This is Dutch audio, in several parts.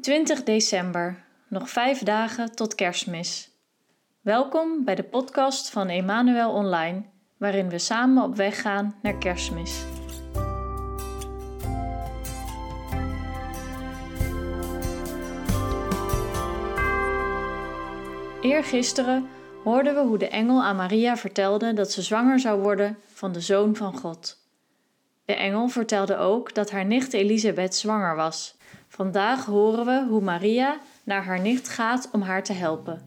20 december, nog vijf dagen tot kerstmis. Welkom bij de podcast van Emmanuel Online, waarin we samen op weg gaan naar kerstmis. Eergisteren hoorden we hoe de engel aan Maria vertelde dat ze zwanger zou worden van de Zoon van God. De engel vertelde ook dat haar nicht Elisabeth zwanger was. Vandaag horen we hoe Maria naar haar nicht gaat om haar te helpen.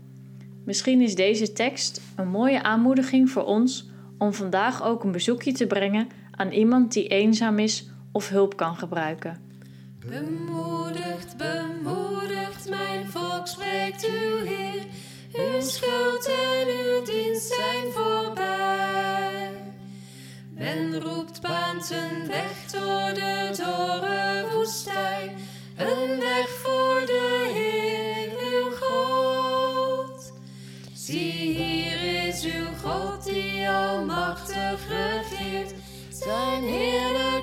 Misschien is deze tekst een mooie aanmoediging voor ons om vandaag ook een bezoekje te brengen aan iemand die eenzaam is of hulp kan gebruiken. Bemoedigt, bemoedigt, mijn volk spreekt u Heer. Uw schuld en uw dienst zijn voorbij. Men roept baant weg door de dorre woestijn. Een weg voor de Heer, uw God. Zie, hier is uw God die almachtig regeert. Zijn heerlijkheid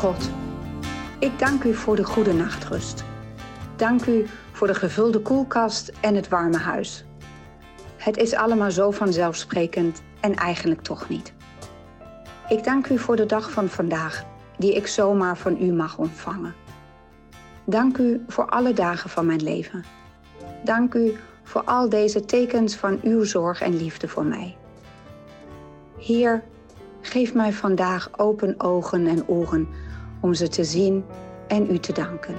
God, ik dank u voor de goede nachtrust. Dank u voor de gevulde koelkast en het warme huis. Het is allemaal zo vanzelfsprekend en eigenlijk toch niet. Ik dank u voor de dag van vandaag, die ik zomaar van u mag ontvangen. Dank u voor alle dagen van mijn leven. Dank u voor al deze tekens van uw zorg en liefde voor mij. Heer, geef mij vandaag open ogen en oren om ze te zien en u te danken.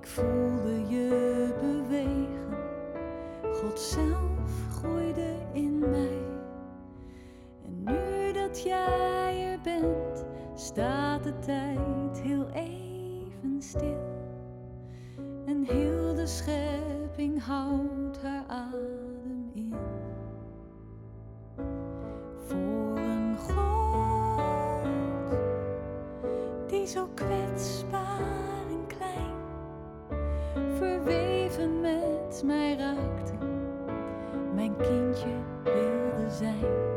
Ik voelde je bewegen, God zelf groeide in mij. En nu dat jij er bent, staat de tijd heel even stil. En heel de schepping houdt haar adem kindje wilde zijn.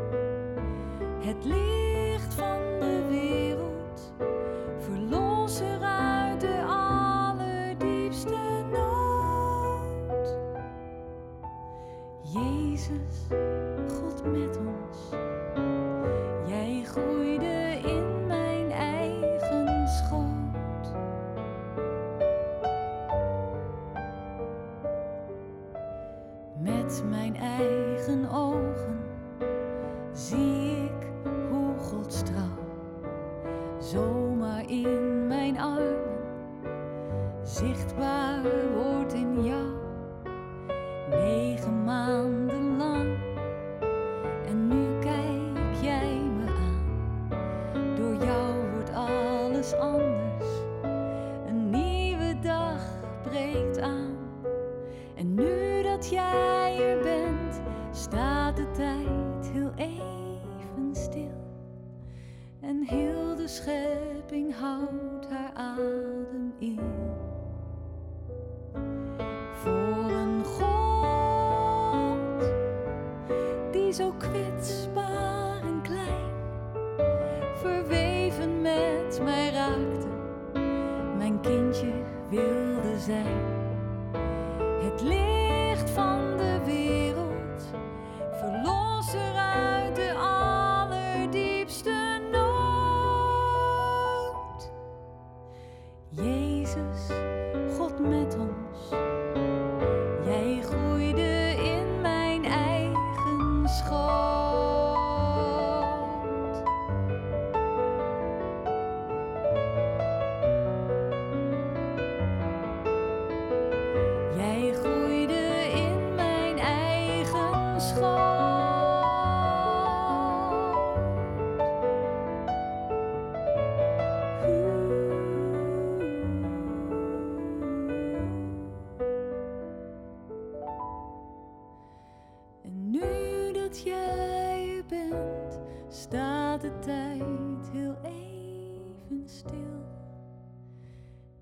De tijd heel even stil.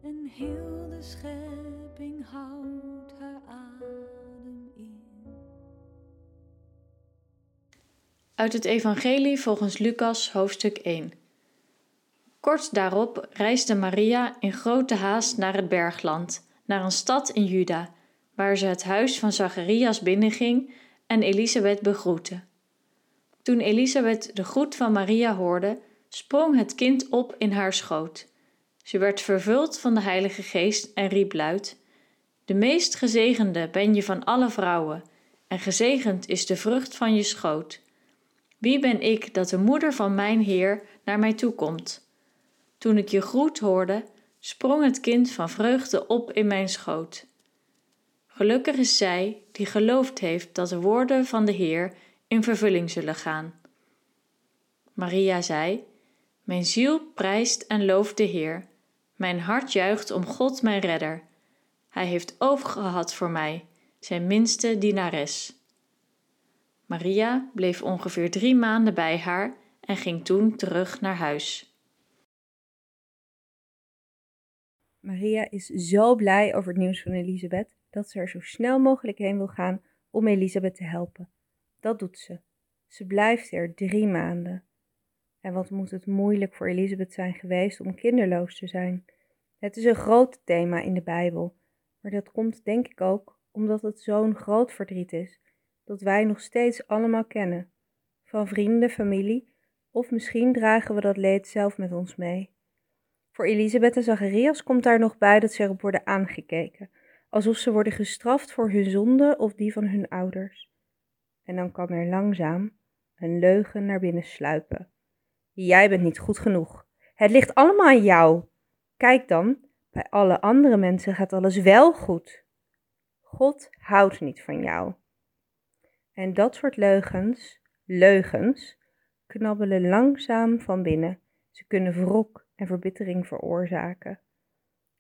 En heel de schepping houdt haar adem in. Uit het Evangelie volgens Lucas, hoofdstuk 1. Kort daarop reisde Maria in grote haast naar het bergland, naar een stad in Juda, waar ze het huis van Zacharias binnenging en Elisabeth begroette. Toen Elisabeth de groet van Maria hoorde, sprong het kind op in haar schoot. Ze werd vervuld van de Heilige Geest en riep luid: De meest gezegende ben je van alle vrouwen, en gezegend is de vrucht van je schoot. Wie ben ik dat de moeder van mijn Heer naar mij toekomt? Toen ik je groet hoorde, sprong het kind van vreugde op in mijn schoot. Gelukkig is zij die geloofd heeft dat de woorden van de Heer in vervulling zullen gaan. Maria zei: Mijn ziel prijst en looft de Heer. Mijn hart juicht om God mijn redder. Hij heeft oog gehad voor mij, zijn minste dienares. Maria bleef ongeveer drie maanden bij haar en ging toen terug naar huis. Maria is zo blij over het nieuws van Elisabeth dat ze er zo snel mogelijk heen wil gaan om Elisabeth te helpen. Dat doet ze. Ze blijft er drie maanden. En wat moet het moeilijk voor Elisabeth zijn geweest om kinderloos te zijn. Het is een groot thema in de Bijbel, maar dat komt denk ik ook omdat het zo'n groot verdriet is dat wij nog steeds allemaal kennen. Van vrienden, familie of misschien dragen we dat leed zelf met ons mee. Voor Elisabeth en Zacharias komt daar nog bij dat ze erop worden aangekeken, alsof ze worden gestraft voor hun zonde of die van hun ouders. En dan kan er langzaam een leugen naar binnen sluipen. Jij bent niet goed genoeg. Het ligt allemaal aan jou. Kijk dan, bij alle andere mensen gaat alles wel goed. God houdt niet van jou. En dat soort leugens, leugens, knabbelen langzaam van binnen. Ze kunnen wrok en verbittering veroorzaken.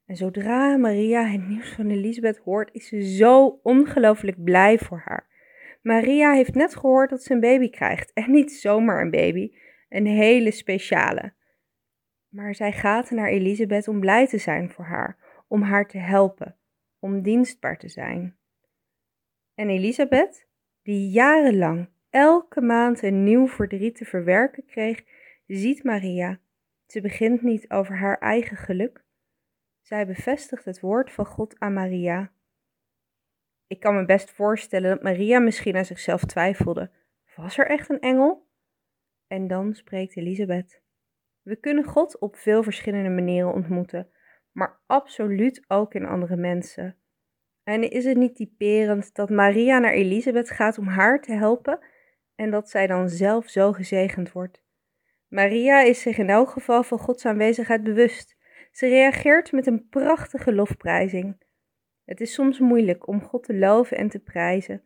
En zodra Maria het nieuws van Elisabeth hoort, is ze zo ongelooflijk blij voor haar. Maria heeft net gehoord dat ze een baby krijgt. En niet zomaar een baby, een hele speciale. Maar zij gaat naar Elisabeth om blij te zijn voor haar, om haar te helpen, om dienstbaar te zijn. En Elisabeth, die jarenlang elke maand een nieuw verdriet te verwerken kreeg, ziet Maria. Ze begint niet over haar eigen geluk. Zij bevestigt het woord van God aan Maria. Ik kan me best voorstellen dat Maria misschien aan zichzelf twijfelde. Was er echt een engel? En dan spreekt Elisabeth. We kunnen God op veel verschillende manieren ontmoeten, maar absoluut ook in andere mensen. En is het niet typerend dat Maria naar Elisabeth gaat om haar te helpen en dat zij dan zelf zo gezegend wordt? Maria is zich in elk geval van Gods aanwezigheid bewust. Ze reageert met een prachtige lofprijzing. Het is soms moeilijk om God te loven en te prijzen.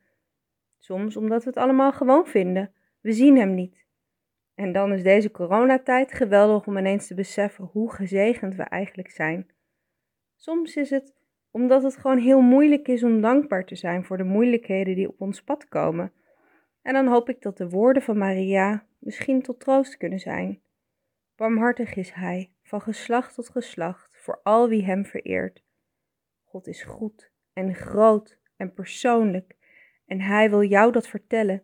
Soms omdat we het allemaal gewoon vinden. We zien Hem niet. En dan is deze coronatijd geweldig om ineens te beseffen hoe gezegend we eigenlijk zijn. Soms is het omdat het gewoon heel moeilijk is om dankbaar te zijn voor de moeilijkheden die op ons pad komen. En dan hoop ik dat de woorden van Maria misschien tot troost kunnen zijn. Barmhartig is Hij, van geslacht tot geslacht, voor al wie Hem vereert. God is goed en groot en persoonlijk en Hij wil jou dat vertellen.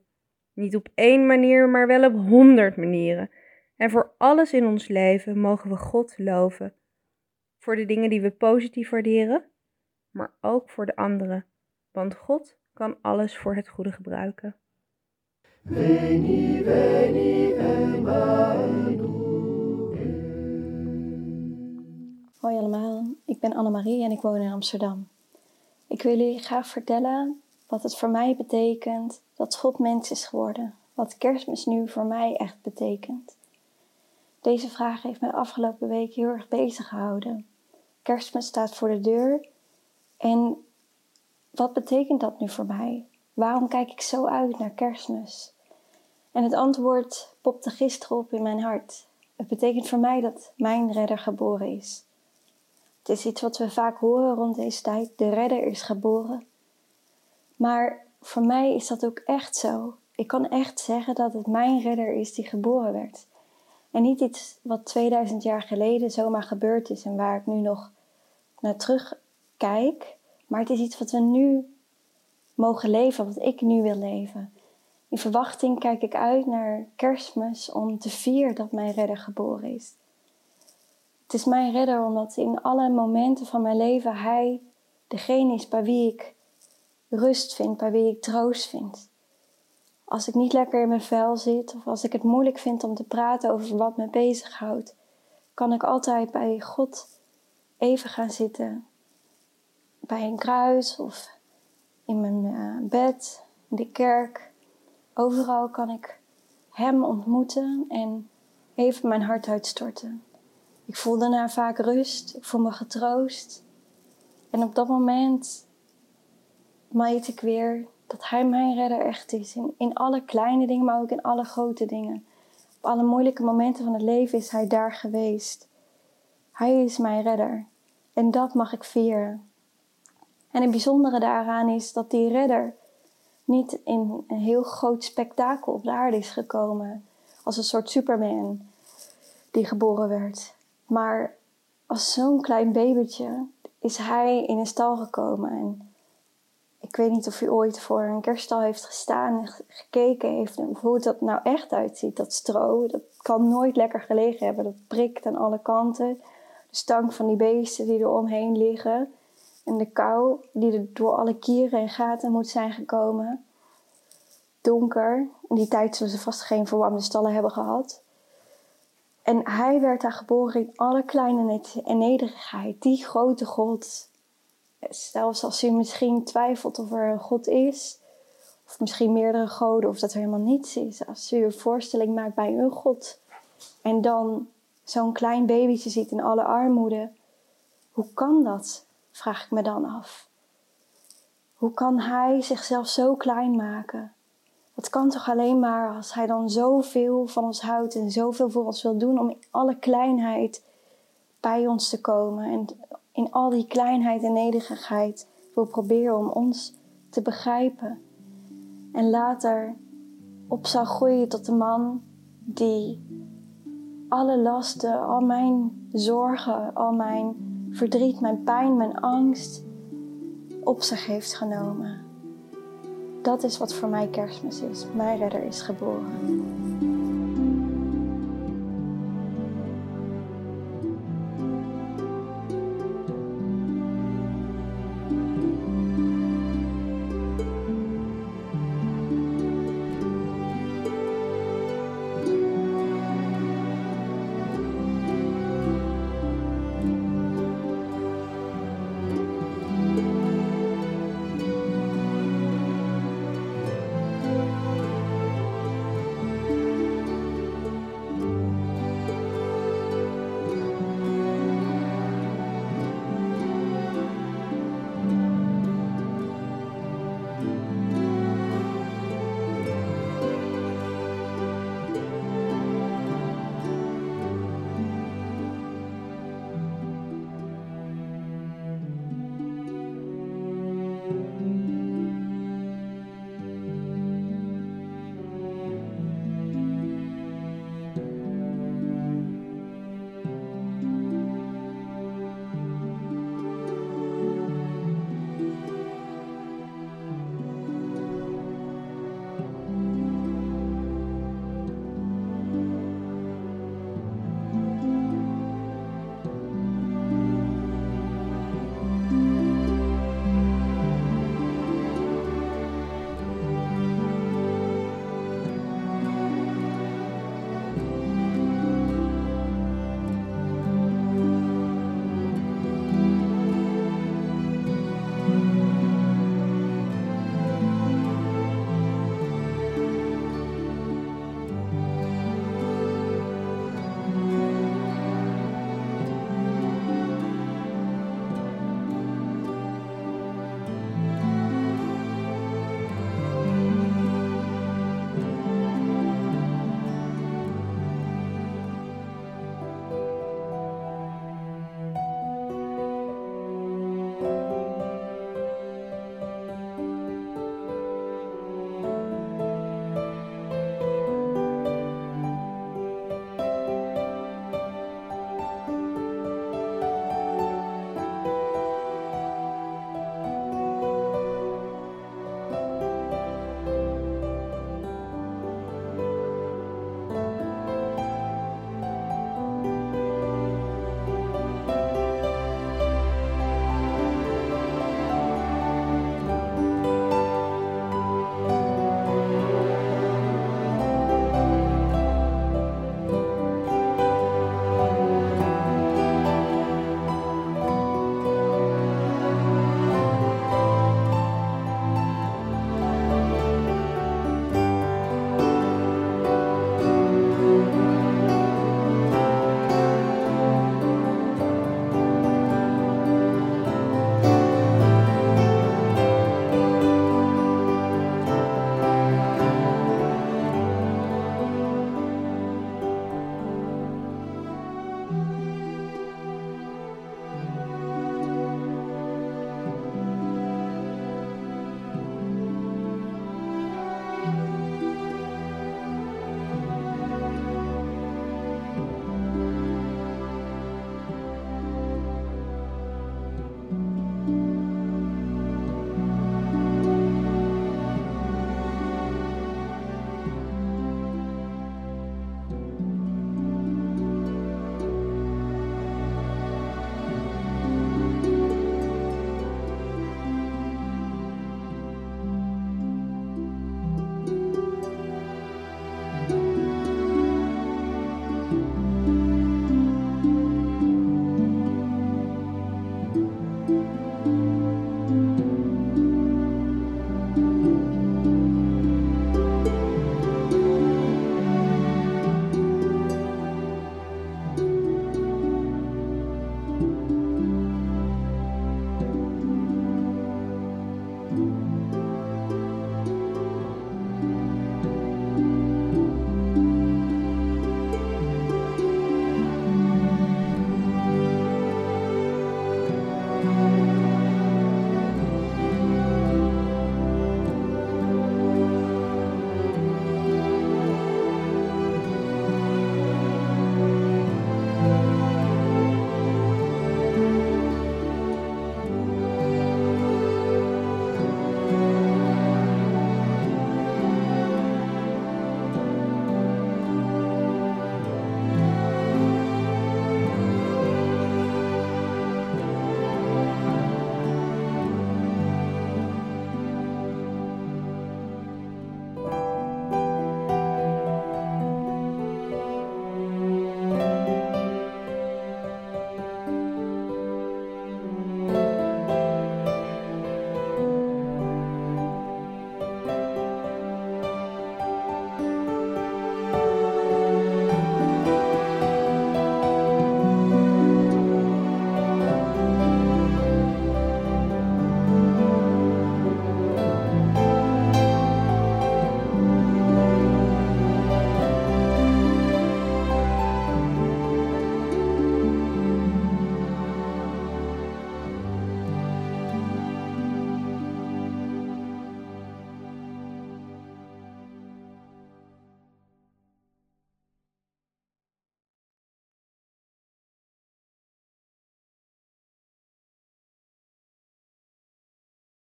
Niet op één manier, maar wel op honderd manieren. En voor alles in ons leven mogen we God loven. Voor de dingen die we positief waarderen, maar ook voor de anderen. Want God kan alles voor het goede gebruiken. Veni, veni, Hoi allemaal, ik ben Annemarie en ik woon in Amsterdam. Ik wil jullie graag vertellen wat het voor mij betekent dat God mens is geworden. Wat kerstmis nu voor mij echt betekent. Deze vraag heeft me de afgelopen week heel erg bezig gehouden. Kerstmis staat voor de deur en wat betekent dat nu voor mij? Waarom kijk ik zo uit naar kerstmis? En het antwoord popte gisteren op in mijn hart. Het betekent voor mij dat mijn redder geboren is. Het is iets wat we vaak horen rond deze tijd. De redder is geboren. Maar voor mij is dat ook echt zo. Ik kan echt zeggen dat het mijn redder is die geboren werd. En niet iets wat 2000 jaar geleden zomaar gebeurd is en waar ik nu nog naar terugkijk. Maar het is iets wat we nu mogen leven, wat ik nu wil leven. In verwachting kijk ik uit naar kerstmis om te vieren dat mijn redder geboren is. Het is mijn redder omdat in alle momenten van mijn leven Hij degene is bij wie ik rust vind, bij wie ik troost vind. Als ik niet lekker in mijn vel zit of als ik het moeilijk vind om te praten over wat me bezighoudt, kan ik altijd bij God even gaan zitten. Bij een kruis of in mijn uh, bed, in de kerk. Overal kan ik Hem ontmoeten en even mijn hart uitstorten. Ik voel daarna vaak rust, ik voel me getroost. En op dat moment meet ik weer dat Hij mijn redder echt is. In, in alle kleine dingen, maar ook in alle grote dingen. Op alle moeilijke momenten van het leven is Hij daar geweest. Hij is mijn redder. En dat mag ik vieren. En het bijzondere daaraan is dat die redder niet in een heel groot spektakel op de aarde is gekomen. Als een soort Superman die geboren werd. Maar als zo'n klein babytje is hij in een stal gekomen. En ik weet niet of u ooit voor een kerststal heeft gestaan en gekeken heeft hoe dat nou echt uitziet. Dat stro, dat kan nooit lekker gelegen hebben. Dat prikt aan alle kanten. De stank van die beesten die er omheen liggen. En de kou die er door alle kieren en gaten moet zijn gekomen. Donker. In die tijd zullen ze vast geen verwarmde stallen hebben gehad. En hij werd daar geboren in alle kleine en nederigheid. Die grote God. Zelfs als u misschien twijfelt of er een God is. Of misschien meerdere goden. Of dat er helemaal niets is. Als u een voorstelling maakt bij een God. En dan zo'n klein babytje ziet in alle armoede. Hoe kan dat? Vraag ik me dan af. Hoe kan hij zichzelf zo klein maken? Dat kan toch alleen maar als hij dan zoveel van ons houdt en zoveel voor ons wil doen om in alle kleinheid bij ons te komen en in al die kleinheid en nederigheid wil proberen om ons te begrijpen. En later op zal groeien tot de man die alle lasten, al mijn zorgen, al mijn verdriet, mijn pijn, mijn angst op zich heeft genomen. Dat is wat voor mij kerstmis is. Mijn redder is geboren.